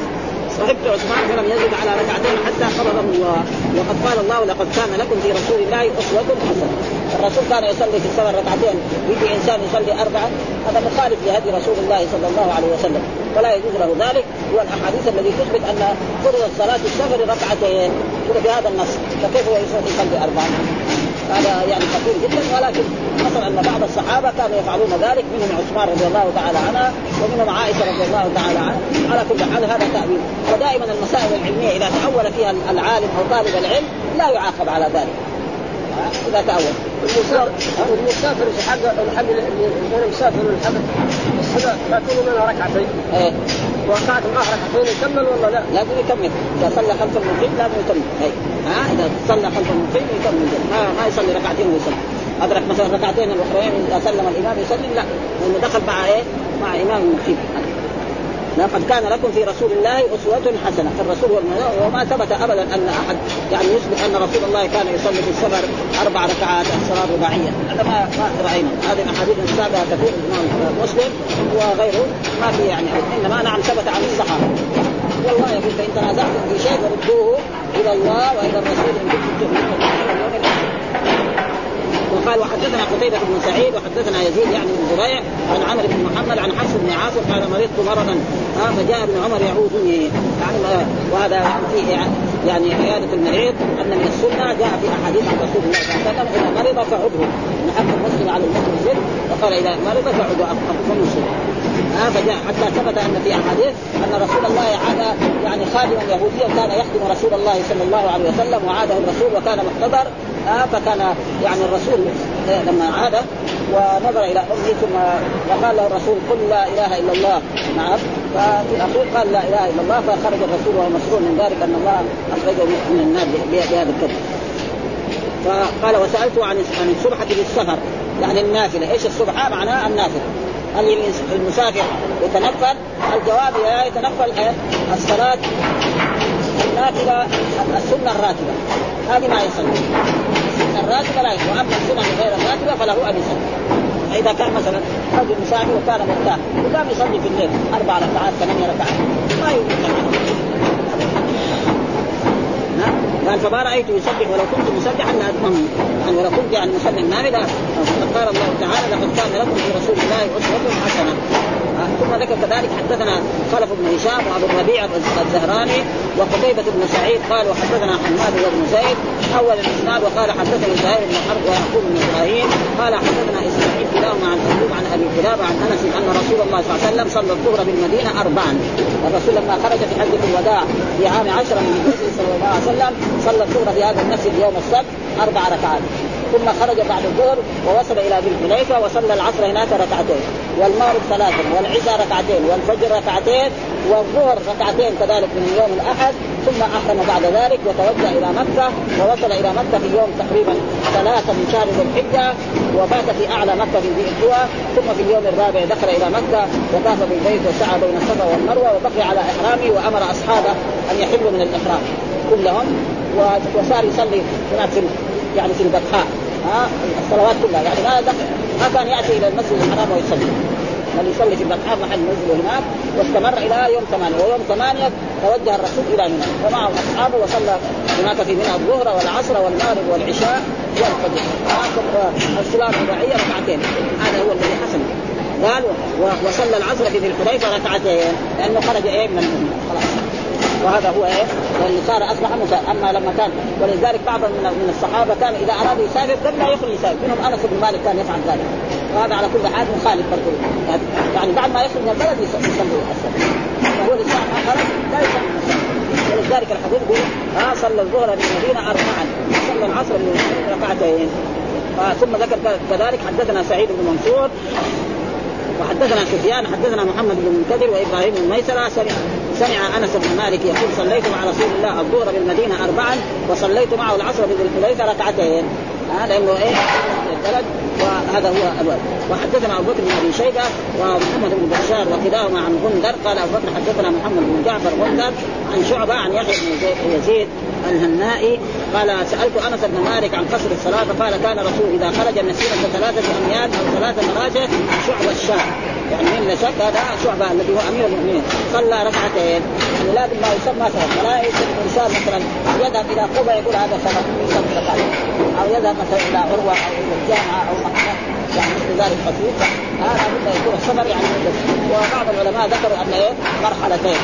صحبت عثمان فلم يزد على ركعتين حتى الله وقد قال الله لقد كان لكم في رسول الله أسوة حسنة. الرسول كان يصلي في السفر ركعتين. يجي إنسان يصلي اربعا هذا مخالف لهدي رسول الله صلى الله عليه وسلم. ولا يجوز له ذلك. هو الأحاديث الذي تثبت أن فرضت صلاه السفر ركعتين. بهذا النص. فكيف يصلي اربعا؟ هذا يعني خطير جدا ولكن حصل أن بعض الصحابة كانوا يفعلون ذلك منهم عثمان رضي الله تعالى عنها ومنهم عائشة رضي الله تعالى عنها. على كل حال هذا تأويل. ودائما المسائل العلمية إذا تاول فيها العالم أو طالب العلم لا يعاقب على ذلك. إذا تاول المسافر حق الحق اللي يسافر الحق. الصلاه ما تكون منها ركعتين. إيه. وقعت معه ركعتين يكمل ولا لا؟ لازم يكمل. إذا صلى خلف المقيم لازم يكمل. اي ها؟ إذا صلى خلف المقيم يكمل. ما ما يصلي ركعتين ويصلي. أدرك مثلا ركعتين الأخرين إذا سلم الإمام يسلم لا. لأنه دخل مع إيه؟ مع إمام مقيم لقد كان لكم في رسول الله أسوة حسنة. في الرسول وما ثبت أبدا أن أحد يعني يثبت أن رسول الله كان يصلي في السفر أربع ركعات الصلاة رباعية. هذا ما ما رأينا. هذه الأحاديث السابقة تكون الإمام مسلم وغيره ما في يعني إنما نعم ثبت عن الصحابة. والله يقول فإن تنازعتم في شيء فردوه إلى الله وإلى الرسول إن كنتم تؤمنون. وقال وحدثنا قتيبة بن سعيد وحدثنا يزيد يعني بن زريع عن عمرو بن محمد عن حفص بن عاصم قال مرضت مرضا آه فجاء ابن عمر يعودني يعني وهذا فيه يعني عيادة المريض أن من السنة جاء في أحاديث عن رسول الله صلى الله عليه وسلم إذا مرض فعده. حق المسلم على المسلم وقال إذا مرض فعده المسلم. آه فجاء حتى ثبت أن في أحاديث أن رسول الله عاد يعني خادما يهوديا كان يخدم رسول الله صلى الله عليه وسلم وعاده الرسول وكان محتضر آه فكان يعني الرسول آه، لما عاد ونظر إلى أمه ثم فقال له الرسول قل لا إله إلا الله. نعم. ففي الاخير قال لا إله إلا الله فخرج الرسول وهو مسرور من ذلك أن الله أخرجه من النار بهذا الكذب فقال وسالته عن عن السبحه بالسفر يعني النافلة. إيش السبحه معناها النافلة. هل المسافر يتنفل؟ الجواب لا يتنفل الصلاة النافلة السنة الراتبة. هذه ما يصلي السنة الراتبة لا يصلي وأما السنة غير الراتبة فله أن يصلي. فإذا كان مثلا رجل مسافر وكان مرتاح وقام يصلي في الليل أربع ركعات ثمانية ركعات ما يمكن. قال فما رأيت يسبح ولو كنت مسبحا لاتممت يعني ولو كنت يعني مسبح نافذه فقد قال الله تعالى لقد كان لكم في رسول الله أسوة حسنة. ثم ذكر كذلك حدثنا خلف بن هشام وابو الربيع الزهراني وقتيبة بن سعيد قال وحدثنا حماد بن زيد اول الإسناد وقال حدثني زهير بن حرب ويعقوب بن إبراهيم قال حدثنا إسماعيل كلاهما عن ايوب عن أبي كلابه عن أنس أن رسول الله صلى الله عليه وسلم صلى الظهر بالمدينة اربعا. الرسول لما خرج في حجه الوداع في عام عشرة من الهجرة صلى الله عليه وسلم صلى الظهر في هذا المسجد يوم السبت أربع ركعات. ثم خرج بعد الظهر ووصل إلى ذي الحليفة وصلى العصر هناك ركعتين. والمغرب ثلاثا والعشاء ركعتين والفجر ركعتين والظهر ركعتين كذلك من يوم الأحد ثم احرم بعد ذلك وتوجه إلى مكة ووصل إلى مكة في يوم تقريبا ثلاثة من شهر ذي الحجة وبات في أعلى مكة في ذي الحوى ثم في اليوم الرابع دخل إلى مكة وطاف بالبيت وسعى بين الصفا والمروة وبقي على احرامه وأمر أصحابه أن يحلوا من الإحرام كلهم وصار يصلي هناك يعني في البطحاء. ها؟ الصلوات كلها. يعني ما دخل ما كان يأتي إلى المسجد الحرام ويصلي. بل يصلي في البطحاء محل منزله هناك واستمر إلى يوم ثمانية. ويوم ثمانية توجه الرسول إلى منى. ومعه أصحابه وصلى هناك في منى الظهر والعصر والمغرب والعشاء والفجر الصلاه الرباعية ركعتين. هذا هو الذي حصل قال وصلى العصر في ذي الحليفه ركعتين. لأنه خرج إيه من خلاص. وهذا هو إيه صار أصبح مسافر أما لما كان ولذلك بعض من الصحابة كان إذا اراد يسافر قبل لا يخرج يسافر. منهم أنس بن مالك كان يفعل ذلك. وهذا على كل حال مخالف برضه يعني بعد ما يخرج من البلد يصلي الصلاه فهو الانسان ما خرج لا يصلي ولذلك الحديث يقول ها صلى الظهر بالمدينة اربعا. صلى العصر ركعتين. ثم ذكر كذلك حدثنا سعيد بن منصور وحدثنا سفيان حدثنا محمد بن المنكدر وإبراهيم بن ميسرة سمع أنس بن مالك يقول صليت مع رسول الله الظهر بالمدينة اربعا وصليت معه العصر بذي الحليفة ركعتين. آه لأنه إيه؟ البلد وهذا هو الوالد وحدثنا أبو بكر بن أبي شيبة ومحمد بن بشار وكلاهما عن غندر. قال أبو بكر حدثنا محمد بن جعفر غندر عن شعبة عن يحيى بن يزيد الهنائي. قال سألت أنس بن مالك عن قصر الصلاة. فقال كان رسول إذا خرج مسيرة ثلاثة أميال أو ثلاثة مراجع شعب الشام. يعني من شك هذا شعبة الذي هو أمير المؤمنين. صلى ركعتين. يعني لازم ما يسمى سبب. فلا يجب الانسان مثلا يذهب إلى قبى يقول هذا سبب. يسمى أو يذهب مثلا إلى عروة أو إلى الجامعة أو مكة. يعني مثل ذلك خفيف هذا بد يكون السفر يعني وبعض العلماء ذكروا أن إيه؟ مرحلتين.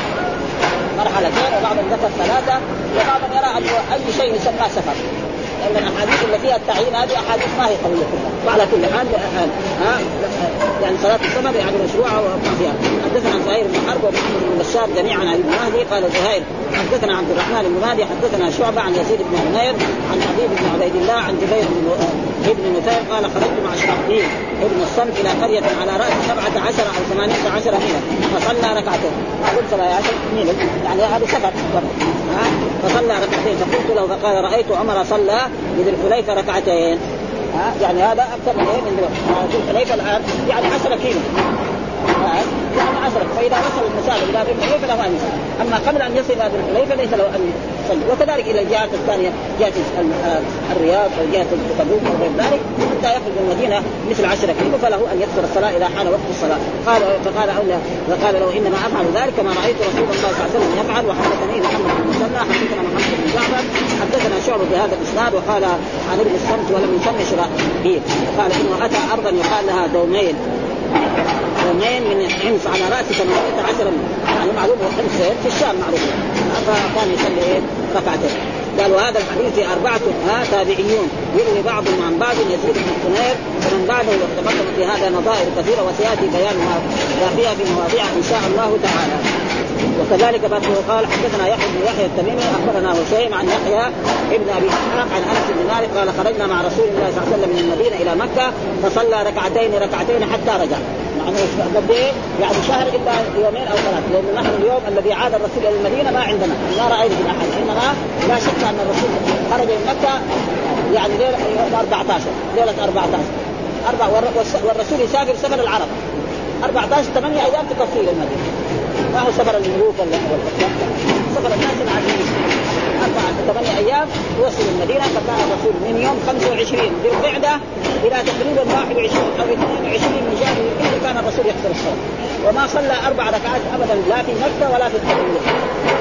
مرحلتين وبعضهم ذكر ثلاثة. وبعضهم يرى أن أي شيء يسمى سفر. لأن الأحاديث اللي فيها التعيين هذه أحاديث ما هي قوية كلها. وعلى كل حال ها يعني صلاة السفر يعني مشروعة وما فيها. حدثنا عن زهير بن حرب ومحمد بن بشار جميعا عن ابن مهدي قال زهير حدثنا عبد الرحمن بن مهدي حدثنا شعبة عن يزيد بن عمير عن حبيب بن عبيد الله عن جبير بن ابن نفير قال خرجت مع شرحبيل ابن الصمت إلى قرية على رأس سبعة عشر أو ثمانية عشر ميلا. فصلى ركعتين. أقول عشر ميلا. يعني هذا سفر. فصلى ركعتين. فقلت له فقال رأيت عمر صلى بذي الحليفه ركعتين. يعني هذا أكثر من إيه من ذي الحليفه الآن يعني 10 كيلو. يعني 10 فإذا وصل المسافه إلى ذي الحليفه له ان يصلي أما قبل أن يصل إلى ذي الحليفه ليس له أن يصلي. وكذلك إلى الجهات الثانية جهه الرياض أو جهه تبوك أو غير ذلك حتى يخرج من المدينة مثل 10 كيلو فله أن يقصر الصلاة إذا حان وقت الصلاة. قال فقال أولا فقال له إنما أفعل ذلك ما رأيت رسول الله صلى الله عليه وسلم يفعل وحدثني محمد بن مسلى حدثنا محمد بن جعفر حدثنا شعبة بهذا الإسناد وقال عن ابن الصمت ولم يسمي شرائح قال إنه أتى أرضا يقال لها دومين. يومين من حمص على راس 18 يعني معلوم حمص في الشام معروف. فكان يصلي إيه؟ ركعتين. قال وهذا الحديث أربعة ها تابعيون. يروي بعضهم عن بعض يزيد بن حمير ومن بعده وتقدم في هذا نظائر كثيرة وسيأتي بيان ما فيها في مواضيع إن شاء الله تعالى. وكذلك بعده قال حدثنا يحيى بن يحيى التميمي أخبرنا هشيم عن يحيى ابن أبي إسحاق عن أنس بن مالك قال خرجنا مع رسول الله صلى الله عليه وسلم من المدينة إلى مكة فصلى ركعتين ركعتين حتى رجع. يعني قد إيه؟ يعني شهر إلا يومين أو ثلاث لأن نحن اليوم الذي عاد الرسول إلى المدينة ما عندنا. ما رأينا من أحد إنما لا شك أن الرسول خرج من مكة يعني ليلة 14 ليلة 14 أربع والرسول يسافر سفر العرب. 14 8 أيام تكفي إلى المدينة. ما هو سفر الملوك ولا سفر الناس العاديين أربعة ثمانية أيام يوصل المدينة فكان الرسول من يوم 25 ذي القعدة إلى تقريبا 21 أو 22 من شهر ذي كان الرسول يحصل الصلاة وما صلى أربع ركعات أبدا لا في مكة ولا في التقريب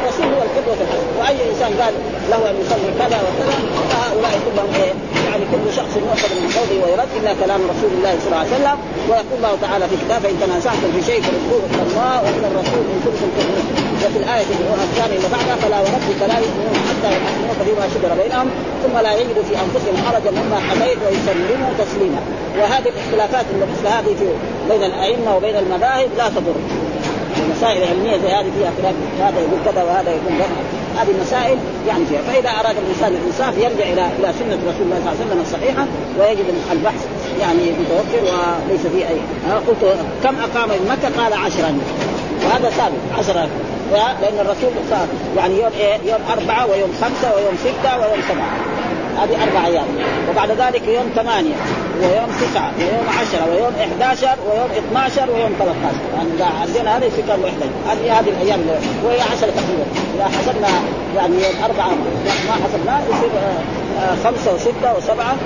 الرسول هو القدوة الحسنة. وأي إنسان قال له أن يصلي كذا وكذا فهؤلاء كلهم إيه؟ يعني كل شخص يؤخذ من قوله ويرد إلا كلام رسول الله صلى الله عليه وسلم. ويقول الله تعالى في كتابه إن تنازعتم في شيء فردوه إلى الله وإلى الرسول إن كنتم تؤمنون. وفي الآية الثانية اللي بعدها فلا وربك لا يؤمنون حتى يحكموك فيما شجر بينهم ثم لا يجدوا في أنفسهم حرجا مما حميت ويسلموا تسليما. وهذه الاختلافات اللي مثل هذه بين الأئمة وبين المذاهب لا تضر. المسائل العلميه زي هذه فيها خلاف هذا يقول كذا وهذا يقول كذا. هذه المسائل يعني فيها فإذا أراد الإنسان الإنصاف يرجع إلى إلى سنة رسول الله صلى الله عليه وسلم الصحيحة ويجد البحث يعني متوفر وليس فيه اي قلت كم أقام بمكه قال عشرا؟ وهذا ثابت عشرة لأن الرسول صار يعني يوم إيه؟ يوم أربعة ويوم خمسة ويوم ستة ويوم سبعة. هذه أربع أيام. وبعد ذلك يوم ثمانية ويوم تسعة ويوم عشرة ويوم 11 ويوم 12 ويوم 13 يعني إذا عندنا هذا يصير كم وحدة؟ هذه هذه الأيام وهي 10 تقريبا. إذا حسبنا يعني يوم أربعة ما حسبناه يصير آه، خمسة وستة وسبعة.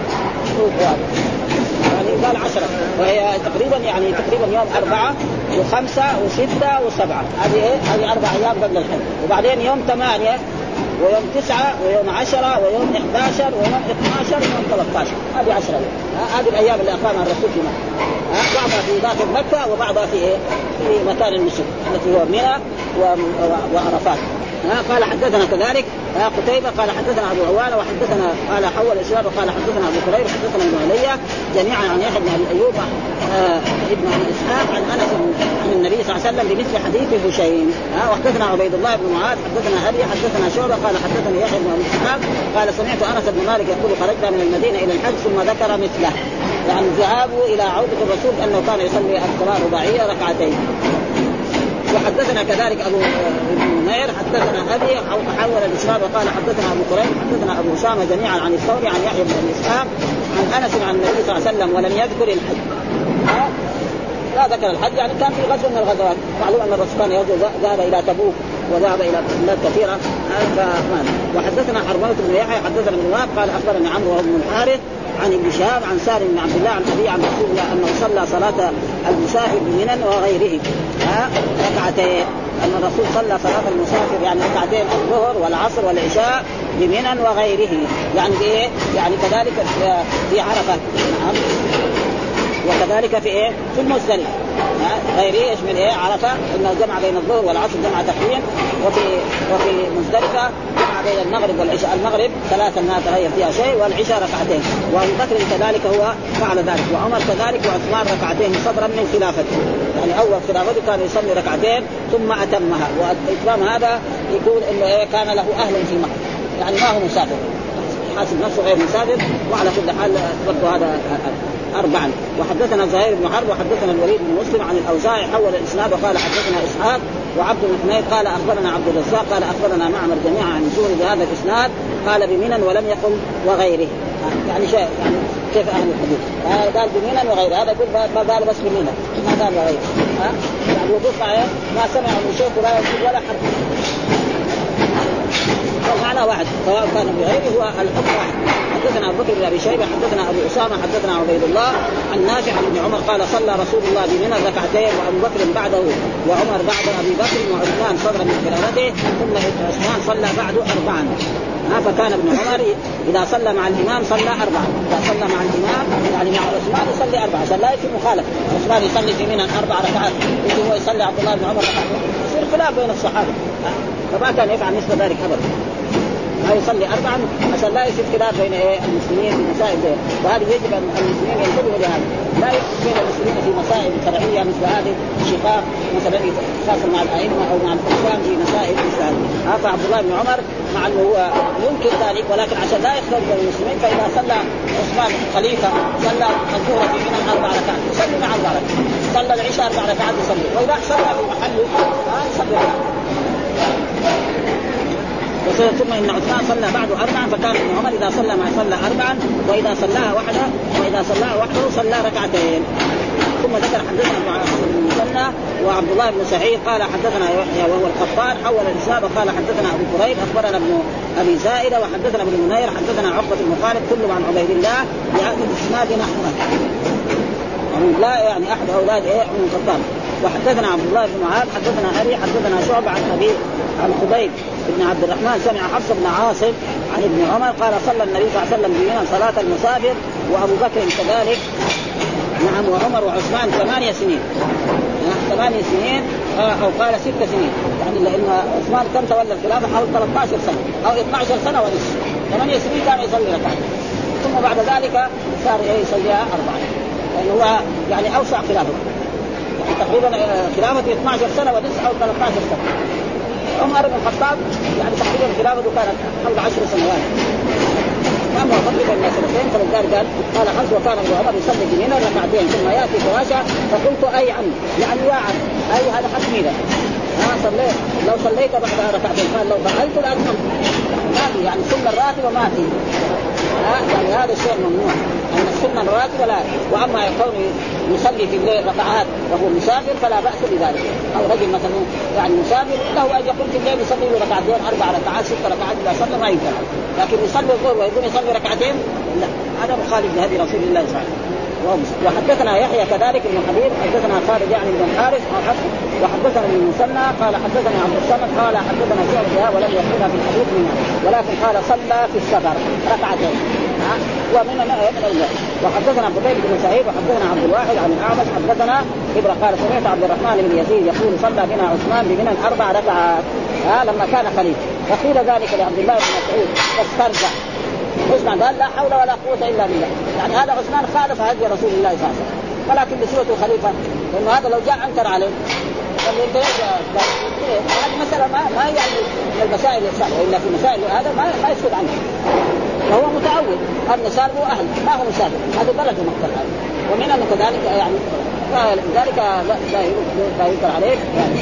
يعني قال عشرة. وهي تقريبا يعني تقريبا يوم أربعة وخمسة وستة وسبعة. هذه إيه؟ هذه أربع أيام قبل الحج. وبعدين يوم ثمانية ويوم تسعة ويوم عشرة ويوم 11 ويوم 12 ويوم 13 هذه 10 هذه الأيام اللي أقامها الرسول في مكة. بعضها في داخل مكة وبعضها في إيه؟ في مكان النسك التي هو منى وعرفات. قال حدثنا كذلك. قتيبة قال حدثنا أبو عوانة وحدثنا قال حول الإسلام وقال حدثنا أبو كريم حدثنا ابن علي جميعا عن يحيى بن أبي أيوب آه ابن أبي إسحاق عن أنس عن النبي صلى الله عليه وسلم بمثل حديث هشيم وحدثنا عبيد الله بن معاذ حدثنا أبي حدثنا شعبة قال حدثني يحيى بن أبي إسحاق قال سمعت أنس بن مالك يقول خرجنا من المدينة إلى الحج ثم ذكر مثله. يعني ذهابه إلى عودة الرسول أنه كان يصلي الصلاة رباعية ركعتين. وحدثنا كذلك ابو نمير حدثنا أبي أو تحول الاسناد وقال حدثنا أبو كريم حدثنا أبو أسامة جميعا عن الثوري عن يحيى بن إسحاق عن أنس عن النبي صلى الله عليه وسلم ولم يذكر الحج. لا ذكر الحج يعني كان في غزو من الغزوات. معلوم أن الرسول كان ذهب إلى تبوك وذهب إلى بلاد كثيرة. وحدثنا حرملة بن يحيى حدثنا ابن وهب قال أخبرني عمرو بن الحارث عن ابن شهاب عن سالم بن عبد الله عن أبي عن رسول الله أنه صلى صلاة المسافر بمنى وغيره. ها؟ ركعتين. أن الرسول صلى صلاة المسافر يعني ركعتين الظهر والعصر والعشاء بمنى وغيره. يعني بايه؟ يعني كذلك في عرفة. نعم. وكذلك في إيه؟ في المزدلفه غيره يشمل إيه؟ عرفة. إنه جمع بين الظهر والعصر جمع تقييم وفي وفي مزدلفة بين المغرب والعشاء، المغرب ثلاثة ما تغير فيها شيء والعشاء ركعتين، وأبو بكر كذلك هو فعل ذلك، وعمر كذلك وعثمان ركعتين صدرا من خلافته، يعني أول خلافته كان يصلي ركعتين ثم أتمها، وإتمام هذا يقول إنه إيه كان له أهل في مكة، يعني ما هو مسافر، حاسب نفسه غير مسافر وعلى كل حال برضه هذا أربعا. وحدثنا زهير بن حرب وحدثنا الوليد بن مسلم عن الأوزاعي حول الإسناد وقال حدثنا إسحاق وعبد بن قال أخبرنا عبد الرزاق قال أخبرنا معمر جميعا عن الزهري بهذا الإسناد قال بمنن ولم يقل وغيره. يعني شيء يعني كيف أهل الحديث؟ آه قال بمنن وغيره. هذا يقول ما قال بس بمنن ما قال وغيره. ها يعني وقف ما سمع من شيخ ولا يقول ولا حد المعنى واحد سواء كان بغيره هو الحكم واحد. حدثنا أبو بكر بن أبي شيبة حدثنا أبو أسامة حدثنا عبيد الله عن نافع عن ابن عمر قال صلى رسول الله بمنى ركعتين وأبو بكر بعده وعمر بعد أبي بكر وعثمان صدرا من قراءته ثم عثمان صلى بعد أربعا. فكان ابن عمر إذا صلى مع الإمام صلى أربعا. إذا صلى مع الإمام يعني مع عثمان يصلي اربعه عشان لا يصير مخالفه عثمان يصلي في منى أربع ركعات يجي هو يصلي عبد الله بن عمر ركعتين. يصير خلاف بين الصحابة. فما كان يفعل مثل ذلك ابدا. ما يصلي اربعا عشان لا يصير خلاف بين إيه المسلمين في مسائل زي وهذه يجب أن المسلمين ينتبهوا لهذا. لا يصير بين المسلمين في مسائل شرعية مثل هذه شقاق مثلا خاصة مع الأئمة أو مع الحكام في مسائل مثل هذه. هذا عبد الله بن عمر مع أنه هو ينكر ذلك ولكن عشان لا يختلف بين المسلمين فإذا صلى عثمان خليفة صلى الظهر في من أربع ركعات يصلي مع ركعات صلى العشاء أربع ركعات يصلي. وإذا صلى في محله يصلي. ثم إن عثمان صلى بعد اربعا فكان ابن عمر إذا صلى ما صلى اربعا وإذا صلاها وحده وإذا صلاها وحده صلى ركعتين. ثم ذكر حدثنا ابن المثنى وعبد الله بن سعيد قال حدثنا يحيى وهو القطان حول الاسناد وقال حدثنا أبو كريب أخبرنا ابن أبي زائدة وحدثنا ابن منير حدثنا عقبة بن خالد كلهم عن عبيد الله بهذا الإسناد نحوه. يعني لا يعني أحد أولاد إيه عمر الخطاب. وحدثنا عبد الله بن معاذ حدثنا ابي حدثنا شعبة عن أبي عن خبيب بن عبد الرحمن سمع حفص بن عاصم عن ابن عمر قال صلى النبي صلى الله عليه وسلم صلاة المسافر وأبو بكر كذلك. نعم وعمر وعثمان ثمانية سنين. ثمانية سنين أو قال ست سنين. يعني لأن عثمان كم تولى الخلافة؟ حوالي 13 سنة أو 12 سنة ونصف. ثمانية سنين كان يصلي ركعتين. ثم بعد ذلك صار إيه؟ يصليها أربعة. لأنه هو يعني أوسع خلافه. يعني تقريبا آه، خلافته 12 سنة ونصف أو 13 سنة. عمر بن الخطاب يعني تقريبا خلافته كانت حول 10 سنوات. واما تقريبا من سنتين فلذلك قال قال خمس وكان ابن عمر يصلي بمنى ركعتين ثم يأتي فراشا فقلت أي عم؟ يعني يا عم أي هذا حتمي له ها صليت. لو صليت بعدها ركعتين قال لو فعلت لاتممت ما في يعني سنه الراتبه ما في. يعني هذا الشيء ممنوع. أن السنة الراتبه لا وأما كونه يصلي في الليل ركعات وهو مسافر فلا بأس بذلك. أو رجل مثلا يعني مسافر له أن يقوم في الليل يصلي له ركعتين أربع ركعات ست ركعات إذا صلى ما ينفع لكن يصلي الظهر ويقوم يصلي ركعتين؟ لا. هذا مخالف لهدي رسول الله صلى الله عليه وسلم. وحدثنا يحيى كذلك بن حبيب حدثنا خالد يعني بن الحارث وحدثنا ابن المثنى قال حدثنا عبد الصمد قال حدثنا شعبها ولم يقولها في الحديث منها ولكن قال صلى في السفر ركعتين. ومن من وحدثنا عبد الله بن سعيد وحدثنا عبد الواحد عن الأعمش حدثنا ابن قال سمعت عبد الرحمن بن يزيد يقول صلى بنا عثمان بمنى أربع ركعات. ها؟ لما كان خليفه فقيل ذلك لعبد الله بن مسعود فاسترجع عثمان قال لا حول ولا قوة إلا بالله. يعني هذا عثمان خالف هدي رسول الله صلى الله عليه وسلم. ولكن بصورته خليفه لأنه هذا لو جاء أنكر عليه. هذه مسألة ما ما يعني من المسائل الصعبة وإلا في مسائل هذا ما ما يسكت عنها فهو متعود أن سالمه أهل ما هو مسافر هذا بلد هذا. ومن أن كذلك يعني فلذلك لا ينكر عليه يعني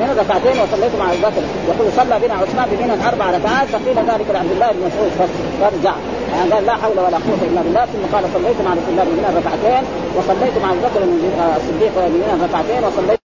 من ركعتين وصليت مع ابي بكر. يقول صلى بنا عثمان بمنى أربع ركعات فقيل ذلك لعبد الله بن مسعود فارجع. يعني قال لا حول ولا قوة إلا بالله ثم قال صليت مع رسول الله بمنى ركعتين وصليت مع ابي بكر الصديق بمنى ركعتين وصليت